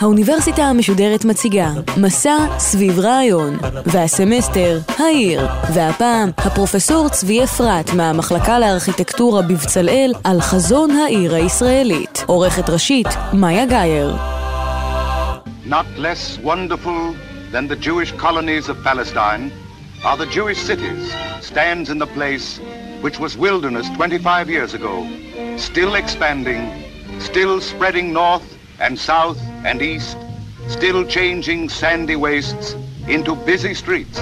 האוניברסיטה המשודרת מציגה מסע סביב רעיון, והסמסטר העיר, והפעם הפרופסור צבי אפרת מהמחלקה לארכיטקטורה בבצלאל על חזון העיר הישראלית. עורכת ראשית מאיה גאייר. Not less wonderful than the Jewish colonies of Palestine are the Jewish cities, stands in the place which was wilderness 25 years ago, still expanding, still spreading north and south and east, still changing sandy wastes into busy streets.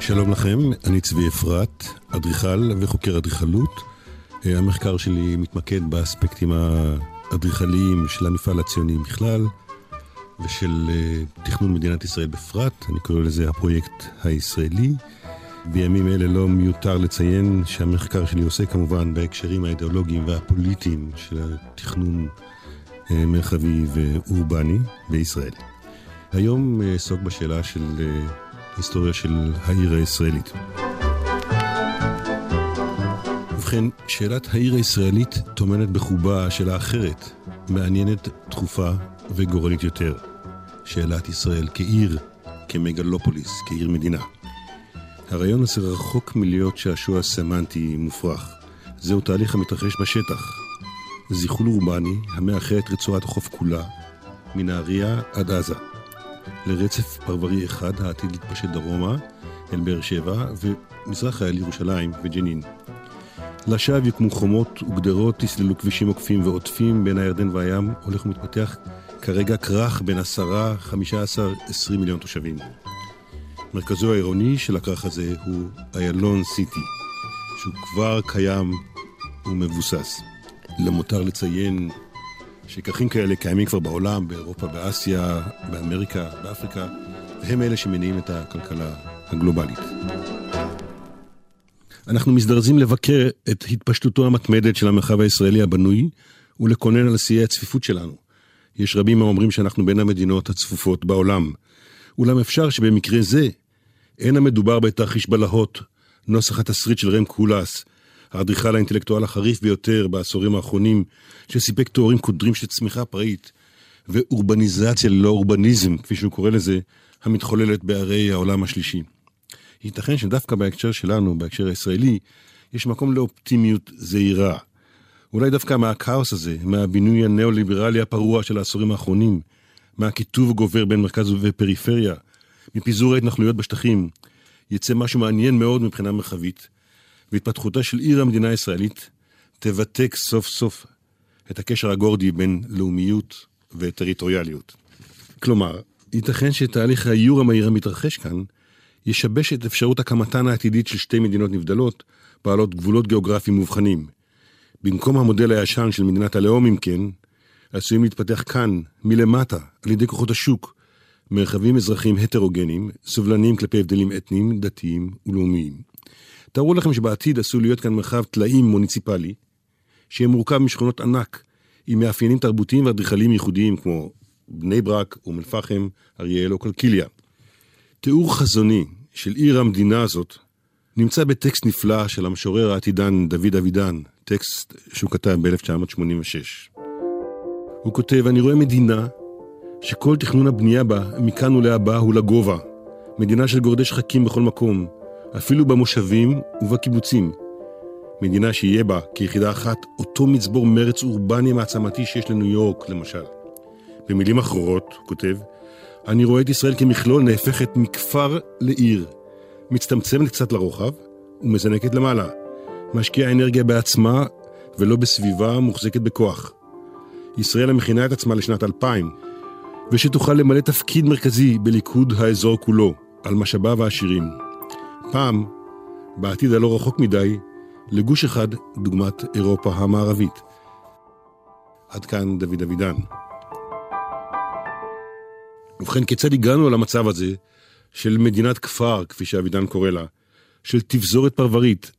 שלום לכם, אני צבי אפרת, אדריכל וחוקר אדריכלות. המחקר שלי מתמקד באספקטים האדריכליים של המפעל הציוני בכלל ושל תכנון מדינת ישראל בפרט, אני קורא לזה הפרויקט הישראלי. בימים אלה לא מיותר לציין שהמחקר שלי עושה כמובן בהקשרים האידיאולוגיים והפוליטיים של התכנון מרחבי ואורבני בישראל. היום אעסוק בשאלה של היסטוריה של העיר הישראלית. ובכן, שאלת העיר הישראלית טומנת בחובה שאלה אחרת, מעניינת, דחופה וגורלית יותר. שאלת ישראל כעיר, כמגלופוליס, כעיר מדינה. הרעיון הזה רחוק מלהיות שעשוע סמנטי מופרך. זהו תהליך המתרחש בשטח. זיכול אורבני המאחד את רצועת החוף כולה, מנהריה עד עזה. לרצף פרברי אחד העתיד להתפשט דרומה אל באר שבע ומזרחה אל ירושלים וג'נין. לשווא יוקמו חומות וגדרות, תסללו כבישים עוקפים ועוטפים בין הירדן והים, הולך ומתפתח כרגע כרך בין עשרה, חמישה עשר, עשרים מיליון תושבים. מרכזו העירוני של הכרך הזה הוא איילון סיטי, שהוא כבר קיים ומבוסס. למותר לציין שכרכים כאלה קיימים כבר בעולם, באירופה, באסיה, באמריקה, באפריקה, והם אלה שמניעים את הכלכלה הגלובלית. אנחנו מזדרזים לבקר את התפשטותו המתמדת של המרחב הישראלי הבנוי ולקונן על שיאי הצפיפות שלנו. יש רבים האומרים שאנחנו בין המדינות הצפופות בעולם. אולם אפשר שבמקרה זה אין המדובר בתרחיש בלהות, נוסח התסריט של רם קולס, האדריכל האינטלקטואל החריף ביותר בעשורים האחרונים, שסיפק תוארים קודרים של צמיחה פראית, ואורבניזציה ללא אורבניזם, כפי שהוא קורא לזה, המתחוללת בערי העולם השלישי. ייתכן שדווקא בהקשר שלנו, בהקשר הישראלי, יש מקום לאופטימיות זהירה. אולי דווקא מהכאוס הזה, מהבינוי הניאו-ליברלי הפרוע של העשורים האחרונים, מהקיטוב הגובר בין מרכז ופריפריה, מפיזור ההתנחלויות בשטחים, יצא משהו מעניין מאוד מבחינה מרחבית, והתפתחותה של עיר המדינה הישראלית תבתק סוף סוף את הקשר הגורדי בין לאומיות וטריטוריאליות. כלומר, ייתכן שתהליך האיור המהיר המתרחש כאן ישבש את אפשרות הקמתן העתידית של שתי מדינות נבדלות, בעלות גבולות גיאוגרפיים מובחנים. במקום המודל הישן של מדינת הלאום, אם כן, עשויים להתפתח כאן, מלמטה, על ידי כוחות השוק, מרחבים אזרחיים הטרוגניים, סובלניים כלפי הבדלים אתניים, דתיים ולאומיים. תארו לכם שבעתיד עשוי להיות כאן מרחב טלאים מוניציפלי, שיהיה מורכב משכונות ענק, עם מאפיינים תרבותיים ואדריכליים ייחודיים כמו בני ברק, אום אל-פחם, אריאל או קלקיליה. תיאור חזוני של עיר המדינה הזאת נמצא בטקסט נפלא של המשורר העתידן דוד אבידן, טקסט שהוא כתב ב-1986. הוא כותב, אני רואה מדינה שכל תכנון הבנייה בה, מכאן ולהבא, הוא לגובה. מדינה של גורדי שחקים בכל מקום, אפילו במושבים ובקיבוצים. מדינה שיהיה בה, כיחידה אחת, אותו מצבור מרץ אורבני מעצמתי שיש לניו יורק, למשל. במילים אחרות, הוא כותב, אני רואה את ישראל כמכלול נהפכת מכפר לעיר, מצטמצמת קצת לרוחב ומזנקת למעלה. משקיעה אנרגיה בעצמה ולא בסביבה מוחזקת בכוח. ישראל המכינה את עצמה לשנת 2000, ושתוכל למלא תפקיד מרכזי בליכוד האזור כולו, על משאביו העשירים. פעם, בעתיד הלא רחוק מדי, לגוש אחד דוגמת אירופה המערבית. עד כאן דוד אבידן. ובכן, כיצד הגענו למצב הזה של מדינת כפר, כפי שאבידן קורא לה, של תבזורת פרברית,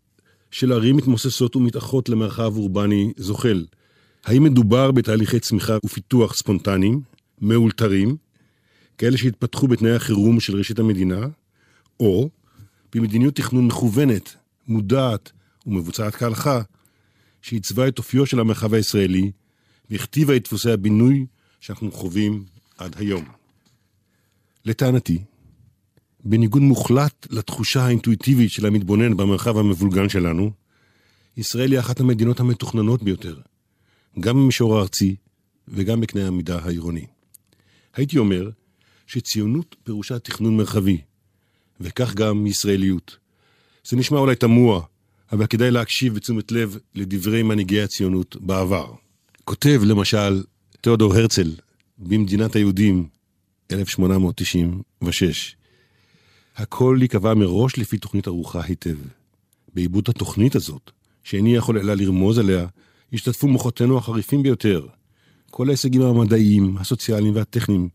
של ערים מתמוססות ומתאחות למרחב אורבני זוחל? האם מדובר בתהליכי צמיחה ופיתוח ספונטניים, מאולתרים, כאלה שהתפתחו בתנאי החירום של ראשית המדינה, או במדיניות תכנון מכוונת, מודעת ומבוצעת כהלכה, שעיצבה את אופיו של המרחב הישראלי והכתיבה את דפוסי הבינוי שאנחנו חווים עד היום. לטענתי, בניגוד מוחלט לתחושה האינטואיטיבית של המתבונן במרחב המבולגן שלנו, ישראל היא אחת המדינות המתוכננות ביותר, גם במישור הארצי וגם בקנה המידה העירוני. הייתי אומר שציונות פירושה תכנון מרחבי, וכך גם ישראליות. זה נשמע אולי תמוה, אבל כדאי להקשיב בתשומת לב לדברי מנהיגי הציונות בעבר. כותב למשל תיאודור הרצל במדינת היהודים, 1896, הכל ייקבע מראש לפי תוכנית ערוכה היטב. בעיבוד התוכנית הזאת, שאיני יכול אלא לרמוז עליה, השתתפו מוחותינו החריפים ביותר. כל ההישגים המדעיים, הסוציאליים והטכניים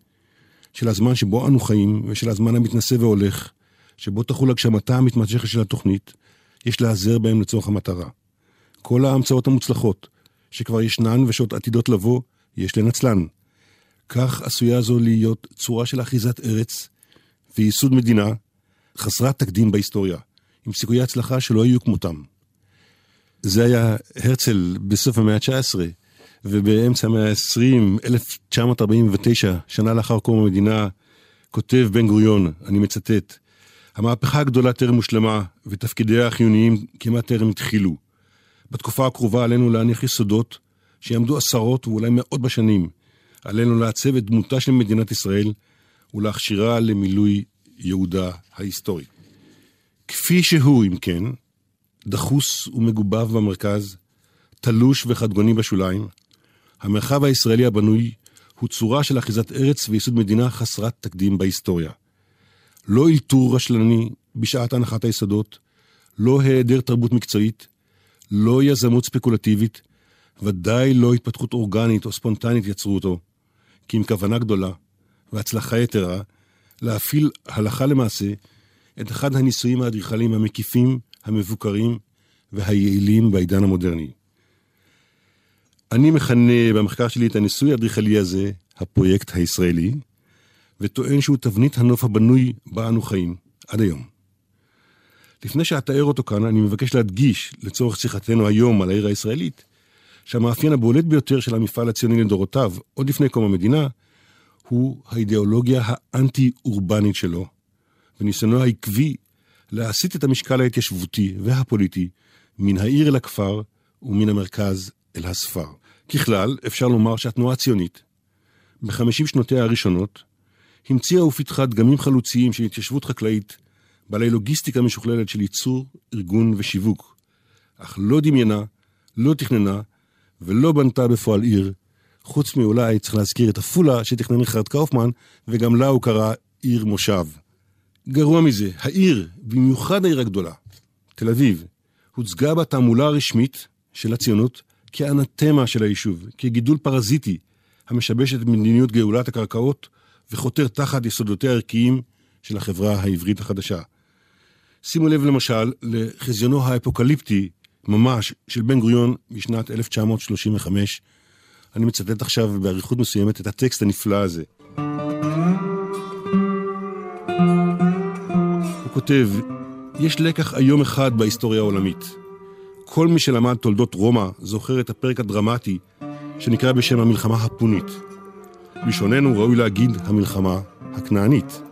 של הזמן שבו אנו חיים ושל הזמן המתנשא והולך, שבו תחול הגשמתה המתמשכת של התוכנית, יש להיעזר בהם לצורך המטרה. כל ההמצאות המוצלחות, שכבר ישנן ושעוד עתידות לבוא, יש לנצלן. כך עשויה זו להיות צורה של אחיזת ארץ וייסוד מדינה חסרת תקדים בהיסטוריה, עם סיכויי הצלחה שלא יהיו כמותם. זה היה הרצל בסוף המאה ה-19, ובאמצע המאה ה-20, 1949, שנה לאחר קום המדינה, כותב בן גוריון, אני מצטט, המהפכה הגדולה טרם הושלמה, ותפקידיה החיוניים כמעט טרם התחילו. בתקופה הקרובה עלינו להניח יסודות שיעמדו עשרות ואולי מאות בשנים. עלינו לעצב את דמותה של מדינת ישראל ולהכשירה למילוי יהודה ההיסטורי. כפי שהוא, אם כן, דחוס ומגובב במרכז, תלוש וחדגוני בשוליים, המרחב הישראלי הבנוי הוא צורה של אחיזת ארץ וייסוד מדינה חסרת תקדים בהיסטוריה. לא אלתור רשלני בשעת הנחת היסודות, לא היעדר תרבות מקצועית, לא יזמות ספקולטיבית, ודאי לא התפתחות אורגנית או ספונטנית יצרו אותו, כי עם כוונה גדולה והצלחה יתרה, להפעיל הלכה למעשה את אחד הניסויים האדריכליים המקיפים, המבוקרים והיעילים בעידן המודרני. אני מכנה במחקר שלי את הניסוי האדריכלי הזה הפרויקט הישראלי, וטוען שהוא תבנית הנוף הבנוי בה אנו חיים, עד היום. לפני שאתאר אותו כאן, אני מבקש להדגיש, לצורך שיחתנו היום על העיר הישראלית, שהמאפיין הבולט ביותר של המפעל הציוני לדורותיו, עוד לפני קום המדינה, הוא האידיאולוגיה האנטי-אורבנית שלו, וניסיונו העקבי להסיט את המשקל ההתיישבותי והפוליטי מן העיר אל הכפר ומן המרכז אל הספר. ככלל, אפשר לומר שהתנועה הציונית, בחמישים שנותיה הראשונות, המציאה ופיתחה דגמים חלוציים של התיישבות חקלאית, בעלי לוגיסטיקה משוכללת של ייצור, ארגון ושיווק, אך לא דמיינה, לא תכננה ולא בנתה בפועל עיר, חוץ מאולי צריך להזכיר את עפולה שתכנן ריכרד קאופמן, וגם לה הוא קרא עיר מושב. גרוע מזה, העיר, במיוחד העיר הגדולה, תל אביב, הוצגה בתעמולה הרשמית של הציונות כאנתמה של היישוב, כגידול פרזיטי המשבש את מדיניות גאולת הקרקעות וחותר תחת יסודותיה הערכיים של החברה העברית החדשה. שימו לב למשל לחזיונו האפוקליפטי ממש של בן גוריון משנת 1935. אני מצטט עכשיו באריכות מסוימת את הטקסט הנפלא הזה. הוא כותב, יש לקח איום אחד בהיסטוריה העולמית. כל מי שלמד תולדות רומא זוכר את הפרק הדרמטי שנקרא בשם המלחמה הפונית. בלשוננו ראוי להגיד המלחמה הכנענית.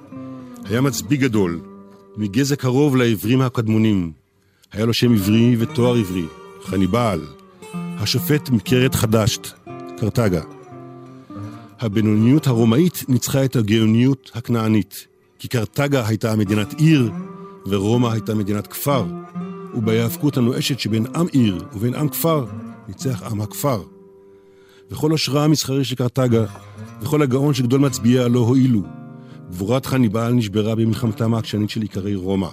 היה מצביא גדול, מגזע קרוב לעברים הקדמונים. היה לו שם עברי ותואר עברי, חניבעל, השופט מקרת חדשת, קרתגה. הבינוניות הרומאית ניצחה את הגאוניות הכנענית, כי קרתגה הייתה מדינת עיר, ורומא הייתה מדינת כפר, ובהיאבקות הנואשת שבין עם עיר ובין עם כפר, ניצח עם הכפר. וכל השראה המסחרי של קרתגה, וכל הגאון שגדול מצביעיה לא הועילו. גבורת חניבעל נשברה במלחמתם העקשנית של איכרי רומא.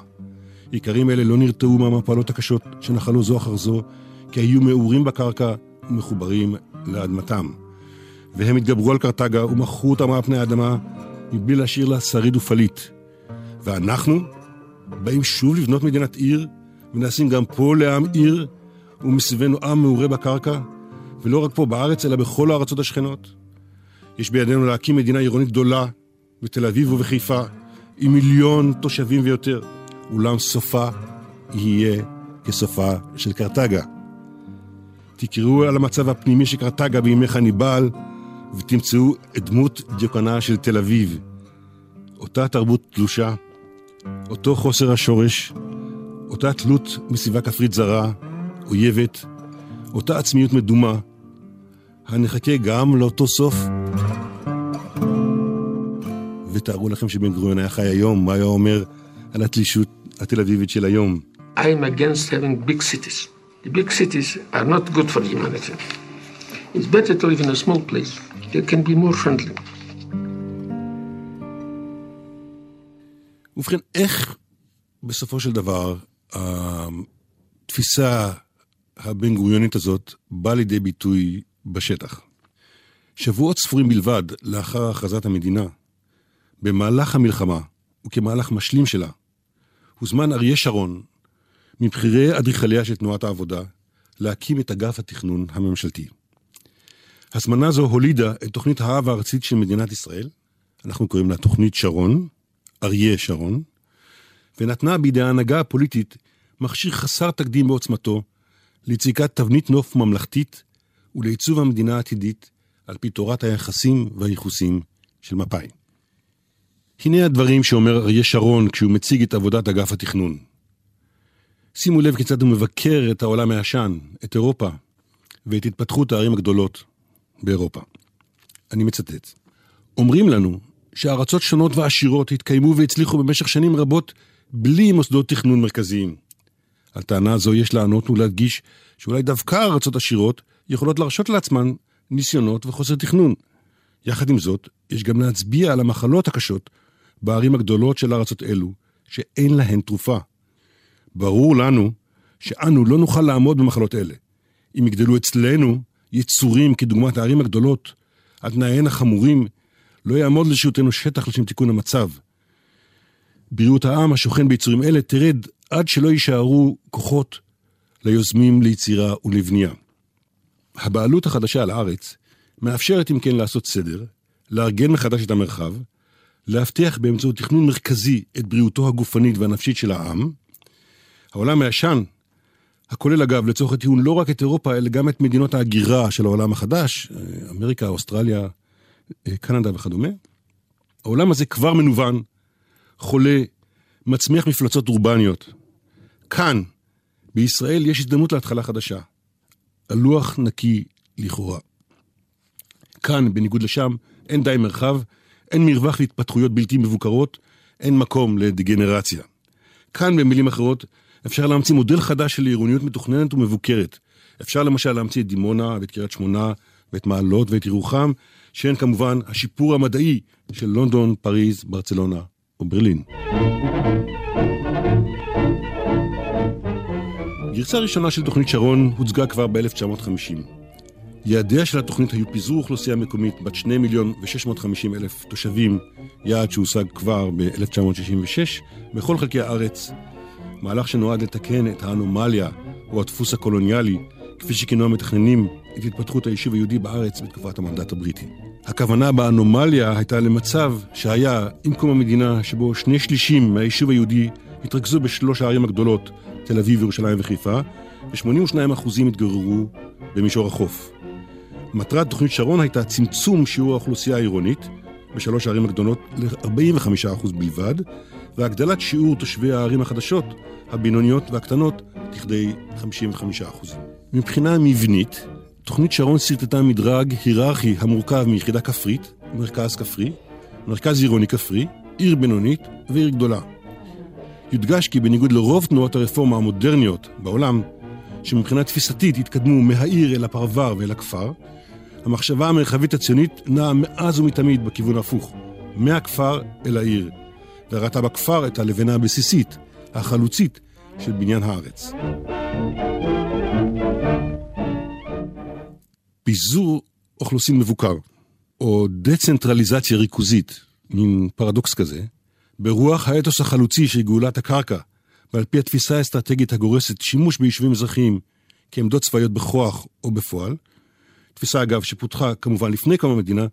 איכרים אלה לא נרתעו מהמפלות הקשות שנחלו זו אחר זו, כי היו מעורים בקרקע ומחוברים לאדמתם. והם התגברו על קרתגה ומכרו אותם על פני האדמה, מבלי להשאיר לה שריד ופליט. ואנחנו באים שוב לבנות מדינת עיר, ונשים גם פה לעם עיר, ומסביבנו עם מעורה בקרקע, ולא רק פה בארץ, אלא בכל הארצות השכנות. יש בידינו להקים מדינה עירונית גדולה, בתל אביב ובחיפה, עם מיליון תושבים ויותר, אולם סופה יהיה כסופה של קרתגה. תקראו על המצב הפנימי של קרתגה בימי חניבל, ותמצאו את דמות דיוקנה של תל אביב. אותה תרבות תלושה, אותו חוסר השורש, אותה תלות מסביבה כפרית זרה, אויבת, אותה עצמיות מדומה, הנחכה גם לאותו סוף. ותארו לכם שבן גוריון היה חי היום, מה היה אומר על התלישות התל אביבית של היום. I'm against having big cities. The big cities are not good for humanity. It's better to live in a small place. They can be more friendly. ובכן, איך בסופו של דבר התפיסה הבן גוריונית הזאת באה לידי ביטוי בשטח? שבועות ספורים בלבד לאחר הכרזת המדינה, במהלך המלחמה, וכמהלך משלים שלה, הוזמן אריה שרון, מבכירי אדריכליה של תנועת העבודה, להקים את אגף התכנון הממשלתי. הזמנה זו הולידה את תוכנית האב הארצית של מדינת ישראל, אנחנו קוראים לה תוכנית שרון, אריה שרון, ונתנה בידי ההנהגה הפוליטית מכשיר חסר תקדים בעוצמתו ליציקת תבנית נוף ממלכתית ולעיצוב המדינה העתידית על פי תורת היחסים והייחוסים של מפא"י. הנה הדברים שאומר אריה שרון כשהוא מציג את עבודת אגף התכנון. שימו לב כיצד הוא מבקר את העולם הישן, את אירופה, ואת התפתחות הערים הגדולות באירופה. אני מצטט: אומרים לנו שארצות שונות ועשירות התקיימו והצליחו במשך שנים רבות בלי מוסדות תכנון מרכזיים. על טענה זו יש לענות ולהדגיש שאולי דווקא ארצות עשירות יכולות להרשות לעצמן ניסיונות וחוסר תכנון. יחד עם זאת, יש גם להצביע על המחלות הקשות בערים הגדולות של ארצות אלו, שאין להן תרופה. ברור לנו שאנו לא נוכל לעמוד במחלות אלה. אם יגדלו אצלנו יצורים כדוגמת הערים הגדולות, על תנאיהן החמורים, לא יעמוד לשירותנו שטח לשם תיקון המצב. בריאות העם השוכן ביצורים אלה תרד עד שלא יישארו כוחות ליוזמים ליצירה ולבנייה. הבעלות החדשה על הארץ מאפשרת אם כן לעשות סדר, לארגן מחדש את המרחב, להבטיח באמצעות תכנון מרכזי את בריאותו הגופנית והנפשית של העם. העולם הישן, הכולל אגב לצורך הטיעון לא רק את אירופה, אלא גם את מדינות ההגירה של העולם החדש, אמריקה, אוסטרליה, קנדה וכדומה. העולם הזה כבר מנוון, חולה, מצמיח מפלצות אורבניות. כאן, בישראל, יש הזדמנות להתחלה חדשה. הלוח נקי לכאורה. כאן, בניגוד לשם, אין די מרחב, אין מרווח להתפתחויות בלתי מבוקרות, אין מקום לדגנרציה. כאן, במילים אחרות, אפשר להמציא מודל חדש של עירוניות מתוכננת ומבוקרת. אפשר למשל להמציא את דימונה ואת קריית שמונה ואת מעלות ואת ירוחם, שהן כמובן השיפור המדעי של לונדון, פריז, ברצלונה או ברלין. גרסה ראשונה של תוכנית שרון הוצגה כבר ב-1950. יעדיה של התוכנית היו פיזור אוכלוסייה מקומית בת 2 מיליון ו-650 אלף תושבים, יעד שהושג כבר ב-1966 בכל חלקי הארץ, מהלך שנועד לתקן את האנומליה או הדפוס הקולוניאלי, כפי שכינו המתכננים את התפתחות היישוב היהודי בארץ בתקופת המנדט הבריטי. הכוונה באנומליה הייתה למצב שהיה עם קום המדינה שבו שני שלישים מהיישוב היהודי התרכזו בשלוש הערים הגדולות, תל אביב, ירושלים וחיפה, ו-82% התגוררו במישור החוף. מטרת תוכנית שרון הייתה צמצום שיעור האוכלוסייה העירונית בשלוש הערים הגדולות ל-45% בלבד, והגדלת שיעור תושבי הערים החדשות, הבינוניות והקטנות, לכדי 55%. מבחינה מבנית, תוכנית שרון סרטטה מדרג היררכי המורכב מיחידה כפרית, מרכז כפרי, מרכז עירוני כפרי, עיר בינונית ועיר גדולה. יודגש כי בניגוד לרוב תנועות הרפורמה המודרניות בעולם, שמבחינה תפיסתית התקדמו מהעיר אל הפרבר ואל הכפר, המחשבה המרחבית הציונית נעה מאז ומתמיד בכיוון ההפוך, מהכפר אל העיר, וראתה בכפר את הלבנה הבסיסית, החלוצית, של בניין הארץ. פיזור אוכלוסין מבוקר, או דצנטרליזציה ריכוזית, מין פרדוקס כזה, ברוח האתוס החלוצי של גאולת הקרקע, ועל פי התפיסה האסטרטגית הגורסת שימוש ביישובים אזרחיים כעמדות צבאיות בכוח או בפועל, תפיסה אגב שפותחה כמובן לפני קום המדינה,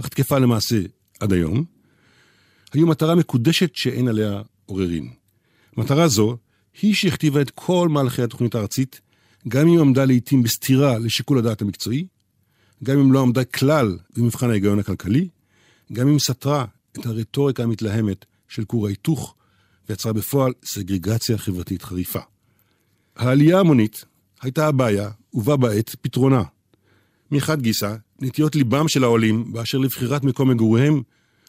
אך תקפה למעשה עד היום, היו מטרה מקודשת שאין עליה עוררין. מטרה זו היא שהכתיבה את כל מהלכי התוכנית הארצית, גם אם עמדה לעיתים בסתירה לשיקול הדעת המקצועי, גם אם לא עמדה כלל במבחן ההיגיון הכלכלי, גם אם סתרה את הרטוריקה המתלהמת של כור ההיתוך, ויצרה בפועל סגרגציה חברתית חריפה. העלייה ההמונית הייתה הבעיה, ובה בעת פתרונה. מחד גיסא, נטיות ליבם של העולים באשר לבחירת מקום מגוריהם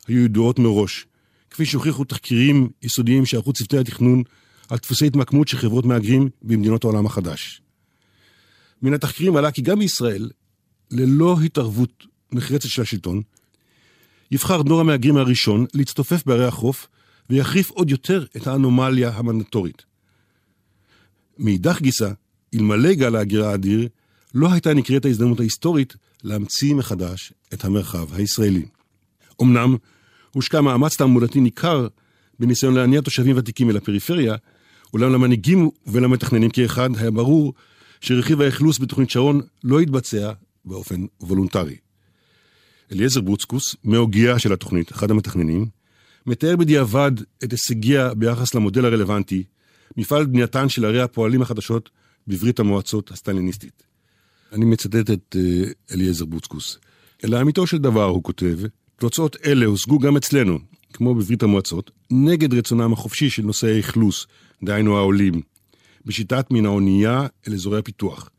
היו ידועות מראש, כפי שהוכיחו תחקירים יסודיים שערכו צוותי התכנון על דפוסי התמקמות של חברות מהגרים במדינות העולם החדש. מן התחקירים עלה כי גם בישראל, ללא התערבות נחרצת של השלטון, יבחר דור המהגרים הראשון להצטופף בערי החוף ויחריף עוד יותר את האנומליה המנדטורית. מאידך גיסא, אלמלא גל ההגירה האדיר, לא הייתה נקראת ההזדמנות ההיסטורית להמציא מחדש את המרחב הישראלי. אמנם, הושקע מאמץ תעמולתי ניכר בניסיון להניע תושבים ותיקים אל הפריפריה, אולם למנהיגים ולמתכננים כאחד היה ברור שרכיב האכלוס בתוכנית שרון לא יתבצע באופן וולונטרי. אליעזר ברוצקוס, מהוגיה של התוכנית, אחד המתכננים, מתאר בדיעבד את הישגיה ביחס למודל הרלוונטי, מפעל בנייתן של ערי הפועלים החדשות בברית המועצות הסטליניסטית. אני מצטט את uh, אליעזר ברוצקוס. לאמיתו של דבר, הוא כותב, תוצאות אלה הושגו גם אצלנו, כמו בברית המועצות, נגד רצונם החופשי של נושאי האכלוס, דהיינו העולים, בשיטת מן האונייה אל אזורי הפיתוח.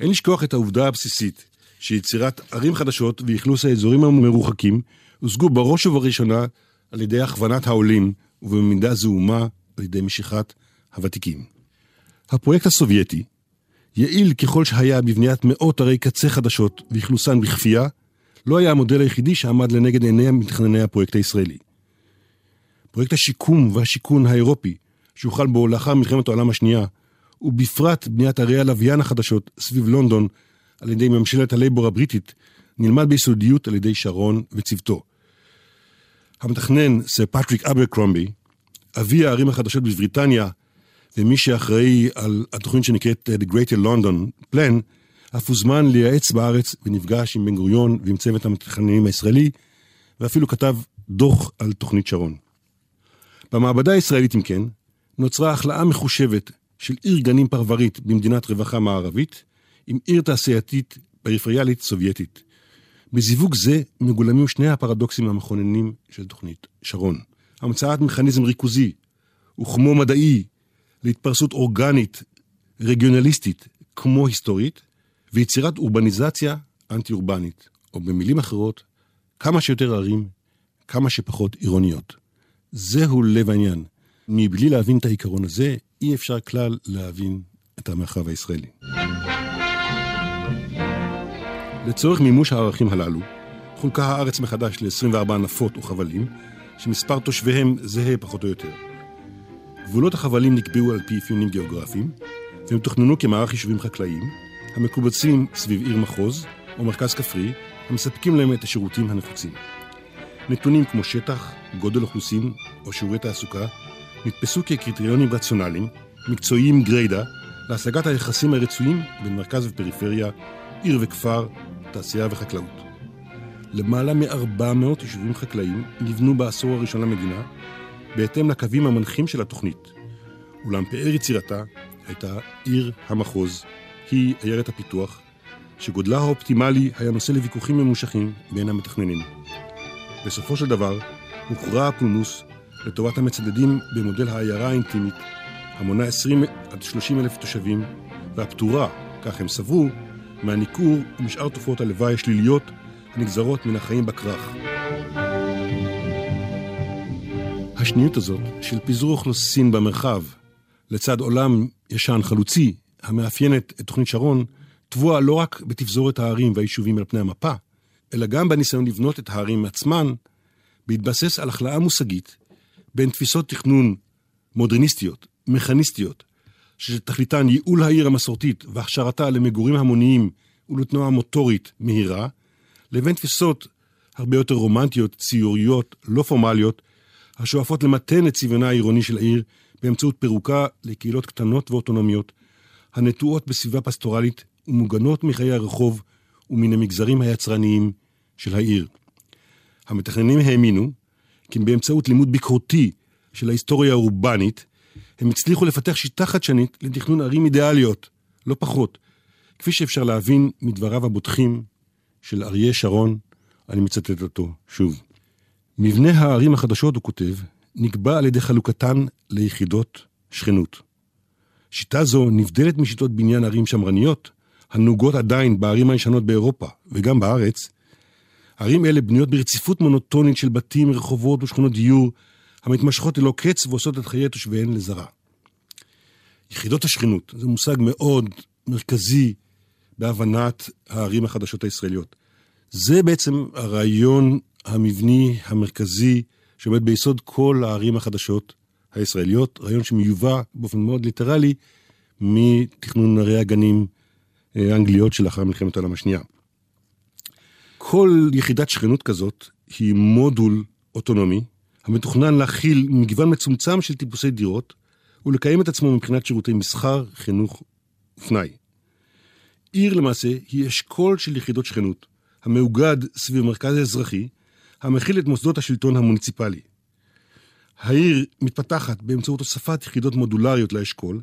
אין לשכוח את העובדה הבסיסית שיצירת ערים חדשות ואכלוס האזורים המרוחקים הושגו בראש ובראשונה על ידי הכוונת העולים ובמידה זעומה על ידי משיכת הוותיקים. הפרויקט הסובייטי, יעיל ככל שהיה בבניית מאות ערי קצה חדשות ואכלוסן בכפייה, לא היה המודל היחידי שעמד לנגד עיני מתכנני הפרויקט הישראלי. פרויקט השיקום והשיכון האירופי, שהוחל בו לאחר מלחמת העולם השנייה, ובפרט בניית ערי הלוויין החדשות סביב לונדון על ידי ממשלת הלייבור הבריטית, נלמד ביסודיות על ידי שרון וצוותו. המתכנן, סר פטריק אברקרומבי, אבי הערים החדשות בבריטניה, ומי שאחראי על התוכנית שנקראת uh, The Greater London Plan, אף הוזמן לייעץ בארץ ונפגש עם בן גוריון ועם צוות המתכננים הישראלי, ואפילו כתב דוח על תוכנית שרון. במעבדה הישראלית, אם כן, נוצרה החלאה מחושבת של עיר גנים פרברית במדינת רווחה מערבית, עם עיר תעשייתית פריפריאלית סובייטית. בזיווג זה מגולמים שני הפרדוקסים המכוננים של תוכנית שרון. המצאת מכניזם ריכוזי וכמו מדעי להתפרסות אורגנית, רגionalistic, כמו היסטורית, ויצירת אורבניזציה אנטי-אורבנית, או במילים אחרות, כמה שיותר ערים, כמה שפחות עירוניות. זהו לב העניין. מבלי להבין את העיקרון הזה, אי אפשר כלל להבין את המרחב הישראלי. לצורך מימוש הערכים הללו, חולקה הארץ מחדש ל-24 נפות וחבלים, שמספר תושביהם זהה פחות או יותר. גבולות החבלים נקבעו על פי אפיונים גיאוגרפיים, והם תוכננו כמערך יישובים חקלאיים, המקובצים סביב עיר מחוז או מרכז כפרי, המספקים להם את השירותים הנחוצים. נתונים כמו שטח, גודל אוכלוסין או שיעורי תעסוקה נתפסו כקריטריונים רציונליים, מקצועיים גריידא, להשגת היחסים הרצויים בין מרכז ופריפריה, עיר וכפר, תעשייה וחקלאות. למעלה מ-400 יישובים חקלאיים נבנו בעשור הראשון למדינה, בהתאם לקווים המנחים של התוכנית. אולם פאר יצירתה הייתה עיר המחוז, היא עיירת הפיתוח, שגודלה האופטימלי היה נושא לוויכוחים ממושכים בין המתכננים. בסופו של דבר, הוכרע הפולמוס לטובת המצדדים במודל העיירה האינטימית, המונה 20 עד 30 אלף תושבים, והפטורה, כך הם סברו, מהניכור ומשאר תופעות הלוואי השליליות הנגזרות מן החיים בכרך. השניות הזאת של פיזור אוכלוסין במרחב, לצד עולם ישן חלוצי, המאפיינת את תוכנית שרון, טבועה לא רק בתפזורת הערים והיישובים על פני המפה, אלא גם בניסיון לבנות את הערים עצמן, בהתבסס על החלאה מושגית בין תפיסות תכנון מודרניסטיות, מכניסטיות, שתכליתן ייעול העיר המסורתית והכשרתה למגורים המוניים ולתנועה מוטורית מהירה, לבין תפיסות הרבה יותר רומנטיות, ציוריות, לא פורמליות, השואפות למתן את צביונה העירוני של העיר באמצעות פירוקה לקהילות קטנות ואוטונומיות, הנטועות בסביבה פסטורלית ומוגנות מחיי הרחוב ומן המגזרים היצרניים של העיר. המתכננים האמינו כי באמצעות לימוד ביקורתי של ההיסטוריה האורבנית, הם הצליחו לפתח שיטה חדשנית לתכנון ערים אידיאליות, לא פחות, כפי שאפשר להבין מדבריו הבוטחים של אריה שרון, אני מצטט אותו שוב. מבנה הערים החדשות, הוא כותב, נקבע על ידי חלוקתן ליחידות שכנות. שיטה זו נבדלת משיטות בניין ערים שמרניות, הנהוגות עדיין בערים הישנות באירופה וגם בארץ. ערים אלה בנויות ברציפות מונוטונית של בתים, רחובות ושכונות דיור, המתמשכות ללא קץ ועושות את חיי תושביהן לזרה. יחידות השכנות זה מושג מאוד מרכזי בהבנת הערים החדשות הישראליות. זה בעצם הרעיון המבני המרכזי שעומד ביסוד כל הערים החדשות הישראליות, רעיון שמיובא באופן מאוד ליטרלי מתכנון ערי הגנים אה, האנגליות שלאחר מלחמת העולם השנייה. כל יחידת שכנות כזאת היא מודול אוטונומי המתוכנן להכיל מגוון מצומצם של טיפוסי דירות ולקיים את עצמו מבחינת שירותי מסחר, חינוך ופנאי. עיר למעשה היא אשכול של יחידות שכנות, המאוגד סביב המרכז האזרחי, המכיל את מוסדות השלטון המוניציפלי. העיר מתפתחת באמצעות הוספת יחידות מודולריות לאשכול,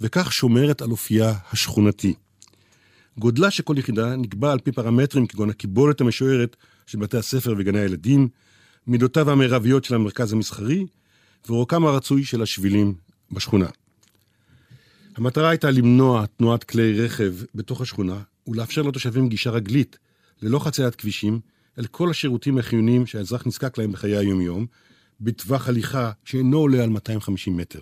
וכך שומרת על אופייה השכונתי. גודלה של כל יחידה נקבע על פי פרמטרים כגון הקיבולת המשוערת של בתי הספר וגני הילדים, מידותיו המרביות של המרכז המסחרי, ואורכם הרצוי של השבילים בשכונה. המטרה הייתה למנוע תנועת כלי רכב בתוך השכונה ולאפשר לתושבים גישה רגלית, ללא חציית כבישים, אל כל השירותים החיוניים שהאזרח נזקק להם בחיי היום-יום, בטווח הליכה שאינו עולה על 250 מטר.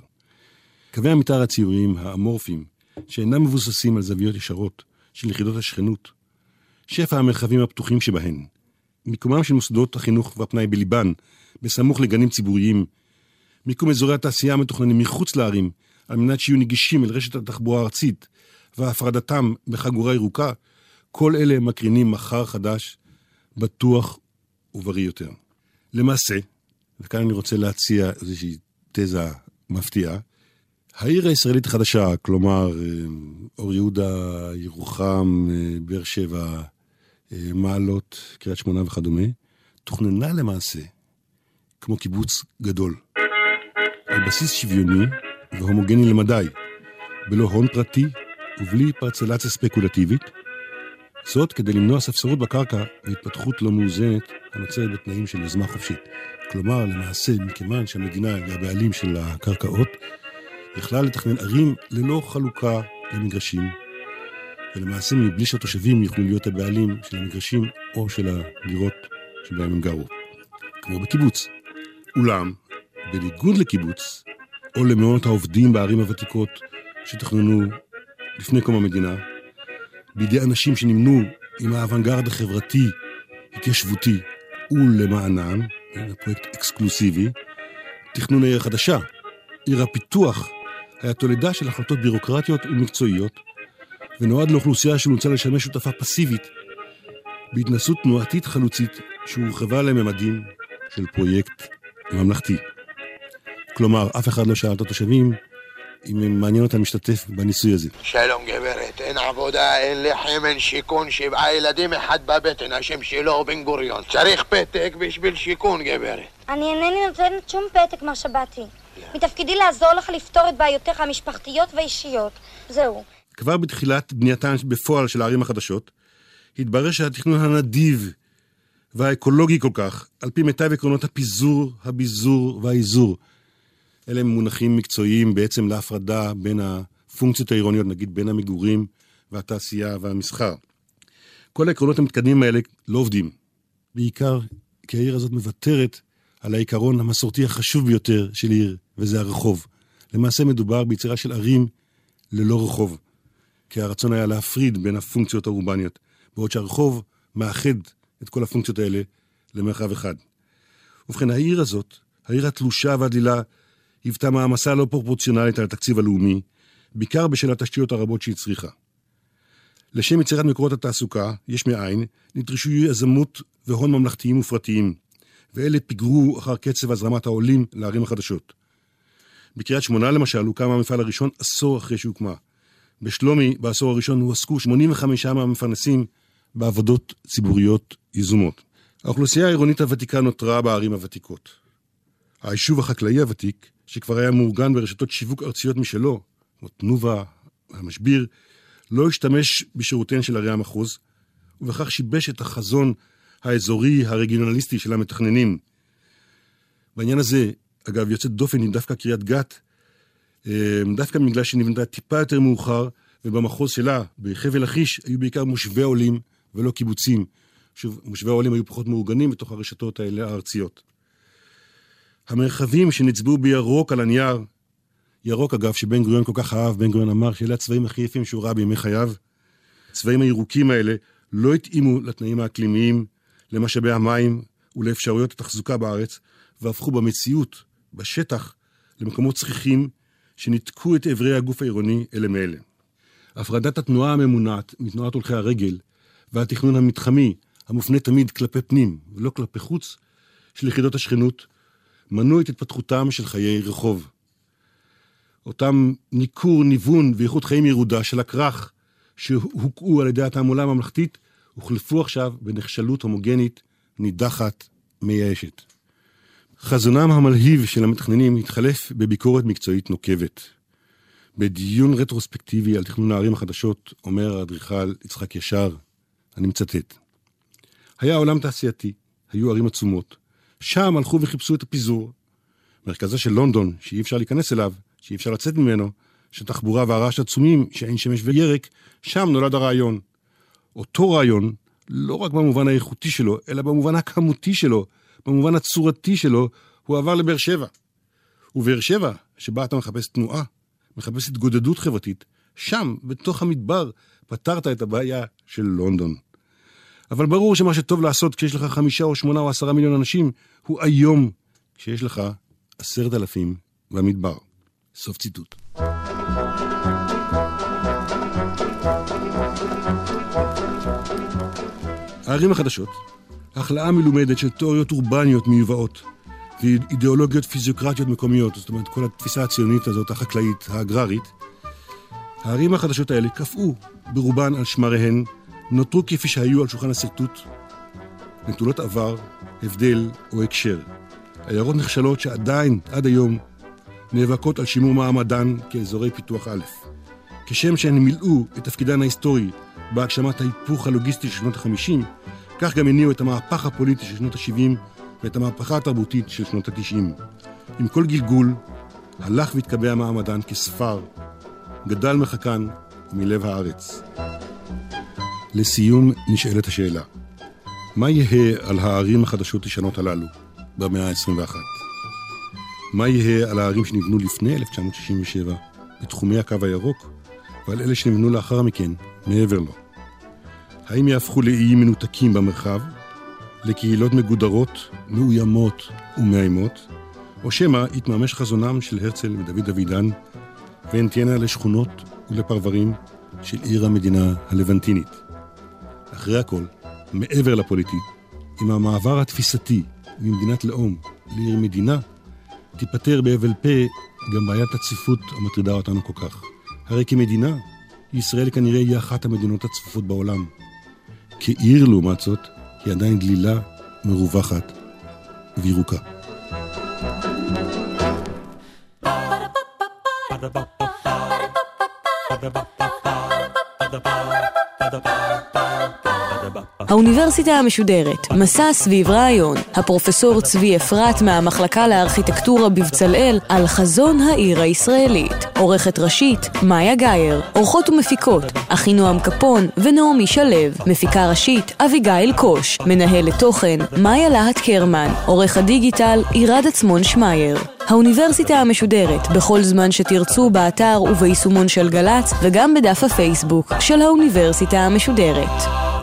קווי המתאר הציוריים האמורפיים, שאינם מבוססים על זוויות ישרות של יחידות השכנות, שפע המרחבים הפתוחים שבהן, מיקומם של מוסדות החינוך והפנאי בליבן, בסמוך לגנים ציבוריים, מיקום אזורי התעשייה המתוכננים מחוץ לערים, על מנת שיהיו נגישים אל רשת התחבורה הארצית, והפרדתם בחגורה ירוקה, כל אלה מקרינים מחר חדש, בטוח ובריא יותר. למעשה, וכאן אני רוצה להציע איזושהי תזה מפתיעה, העיר הישראלית החדשה, כלומר אה, אור יהודה, ירוחם, אה, באר שבע, אה, מעלות, קריית שמונה וכדומה, תוכננה למעשה כמו קיבוץ גדול, על בסיס שוויוני והומוגני למדי, בלא הון פרטי ובלי פרצלציה ספקולטיבית, זאת כדי למנוע ספסרות בקרקע והתפתחות לא מאוזנת הנוצרת בתנאים של יוזמה חופשית. כלומר, למעשה, מכיוון שהמדינה היא הבעלים של הקרקעות, יכלה לתכנן ערים ללא חלוקה למגרשים, ולמעשה מבלי שהתושבים יוכלו להיות הבעלים של המגרשים או של הדירות שבהם הם גרו, כמו בקיבוץ. אולם, בניגוד לקיבוץ, או למעונות העובדים בערים הוותיקות שתכננו לפני קום המדינה, בידי אנשים שנמנו עם האוונגרד החברתי, התיישבותי ולמענם, פרויקט אקסקלוסיבי, תכנון העיר החדשה, עיר הפיתוח, היה תולדה של החלטות בירוקרטיות ומקצועיות, ונועד לאוכלוסייה שנוצה לשמש שותפה פסיבית בהתנסות תנועתית חלוצית שהורחבה לממדים של פרויקט ממלכתי. כלומר, אף אחד לא שאל את התושבים אם מעניין אותם להשתתף בניסוי הזה. שלום גברת, אין עבודה, אין לחם, אין שיכון, שבעה ילדים, אחד בבטן, השם שלו בן גוריון. צריך פתק בשביל שיכון גברת. אני אינני נותנת שום פתק, מר שבתי. מתפקידי לעזור לך לפתור את בעיותיך המשפחתיות והאישיות. זהו. כבר בתחילת בנייתן בפועל של הערים החדשות, התברר שהתכנון הנדיב והאקולוגי כל כך, על פי מיטב עקרונות הפיזור, הביזור והאיזור, אלה הם מונחים מקצועיים בעצם להפרדה בין הפונקציות העירוניות, נגיד בין המגורים והתעשייה והמסחר. כל העקרונות המתקדמים האלה לא עובדים. בעיקר כי העיר הזאת מוותרת על העיקרון המסורתי החשוב ביותר של עיר, וזה הרחוב. למעשה מדובר ביצירה של ערים ללא רחוב. כי הרצון היה להפריד בין הפונקציות האורבניות, בעוד שהרחוב מאחד את כל הפונקציות האלה למרחב אחד. ובכן, העיר הזאת, העיר התלושה והדלילה, היוותה מעמסה לא פרופורציונלית על התקציב הלאומי, בעיקר בשל התשתיות הרבות שהיא צריכה. לשם יצירת מקורות התעסוקה, יש מאין, נדרשו יזמות והון ממלכתיים ופרטיים, ואלה פיגרו אחר קצב הזרמת העולים לערים החדשות. בקריית שמונה למשל הוקם המפעל הראשון עשור אחרי שהוקמה. בשלומי, בעשור הראשון, הועסקו 85 מהמפרנסים בעבודות ציבוריות יזומות. האוכלוסייה העירונית הוותיקה נותרה בערים הוותיקות. היישוב החקלאי הוותיק, שכבר היה מאורגן ברשתות שיווק ארציות משלו, כמו תנובה, המשביר, לא השתמש בשירותיהן של ערי המחוז, ובכך שיבש את החזון האזורי הרגיונליסטי של המתכננים. בעניין הזה, אגב, יוצאת דופן עם דווקא קריית גת, אה, דווקא בגלל שנבנתה טיפה יותר מאוחר, ובמחוז שלה, בחבל לכיש, היו בעיקר מושבי עולים ולא קיבוצים. שוב, מושבי העולים היו פחות מאורגנים בתוך הרשתות האלה הארציות. המרחבים שנצבעו בירוק על הנייר, ירוק אגב, שבן גוריון כל כך אהב, בן גוריון אמר שאלה הצבעים הכי יפים שהוא ראה בימי חייו. הצבעים הירוקים האלה לא התאימו לתנאים האקלימיים, למשאבי המים ולאפשרויות התחזוקה בארץ, והפכו במציאות, בשטח, למקומות צחיחים שניתקו את אברי הגוף העירוני אלה מאלה. הפרדת התנועה הממונעת מתנועת הולכי הרגל והתכנון המתחמי, המופנה תמיד כלפי פנים ולא כלפי חוץ, של יחידות השכנות, מנעו את התפתחותם של חיי רחוב. אותם ניכור, ניוון ואיכות חיים ירודה של הכרך שהוקעו על ידי התעמולה הממלכתית, הוחלפו עכשיו בנחשלות הומוגנית, נידחת, מייאשת. חזונם המלהיב של המתכננים התחלף בביקורת מקצועית נוקבת. בדיון רטרוספקטיבי על תכנון הערים החדשות, אומר האדריכל יצחק ישר, אני מצטט: היה עולם תעשייתי, היו ערים עצומות, שם הלכו וחיפשו את הפיזור. מרכזה של לונדון, שאי אפשר להיכנס אליו, שאי אפשר לצאת ממנו, שתחבורה והרעש עצומים, שאין שמש וירק, שם נולד הרעיון. אותו רעיון, לא רק במובן האיכותי שלו, אלא במובן הכמותי שלו, במובן הצורתי שלו, הוא עבר לבאר שבע. ובאר שבע, שבה אתה מחפש תנועה, מחפש התגודדות חברתית, שם, בתוך המדבר, פתרת את הבעיה של לונדון. אבל ברור שמה שטוב לעשות כשיש לך חמישה או שמונה או עשרה מיליון אנשים, הוא היום, כשיש לך עשרת אלפים במדבר. סוף ציטוט. הערים החדשות, החלאה מלומדת של תיאוריות אורבניות מיובאות ואידיאולוגיות פיזיוקרטיות מקומיות, זאת אומרת כל התפיסה הציונית הזאת, החקלאית, האגררית, הערים החדשות האלה קפאו ברובן על שמריהן, נותרו כפי שהיו על שולחן השרטוט, נטולות עבר, הבדל או הקשר. עיירות נחשלות שעדיין, עד היום, נאבקות על שימור מעמדן כאזורי פיתוח א'. כשם שהן מילאו את תפקידן ההיסטורי בהגשמת ההיפוך הלוגיסטי של שנות ה-50, כך גם הניעו את המהפך הפוליטי של שנות ה-70 ואת המהפכה התרבותית של שנות ה-90. עם כל גלגול, הלך והתקבע מעמדן כספר, גדל מרחקן מלב הארץ. לסיום נשאלת השאלה, מה יהא על הערים החדשות הישנות הללו במאה ה-21? מה יהא על הערים שנבנו לפני 1967 בתחומי הקו הירוק ועל אלה שנבנו לאחר מכן מעבר לו? האם יהפכו לאיים מנותקים במרחב, לקהילות מגודרות, מאוימות ומאיימות, או שמא יתממש חזונם של הרצל ודוד אבידן, והן תהיינה לשכונות ולפרברים של עיר המדינה הלבנטינית. אחרי הכל, מעבר לפוליטי, עם המעבר התפיסתי ממדינת לאום לעיר מדינה, תיפתר בהבל פה גם בעיית הצפיפות המטרידה אותנו כל כך. הרי כמדינה, ישראל כנראה היא אחת המדינות הצפופות בעולם. כעיר, לעומת זאת, היא עדיין דלילה, מרווחת וירוקה. האוניברסיטה המשודרת, מסע סביב רעיון, הפרופסור צבי אפרת מהמחלקה לארכיטקטורה בבצלאל על חזון העיר הישראלית. עורכת ראשית, מאיה גאייר. עורכות ומפיקות, אחינועם קפון ונעמי שלו. מפיקה ראשית, אביגיל קוש. מנהלת תוכן, מאיה להט קרמן. עורך הדיגיטל, עירד עצמון שמייר. האוניברסיטה המשודרת, בכל זמן שתרצו, באתר וביישומון של גל"צ, וגם בדף הפייסבוק של האוניברסיטה המשודרת.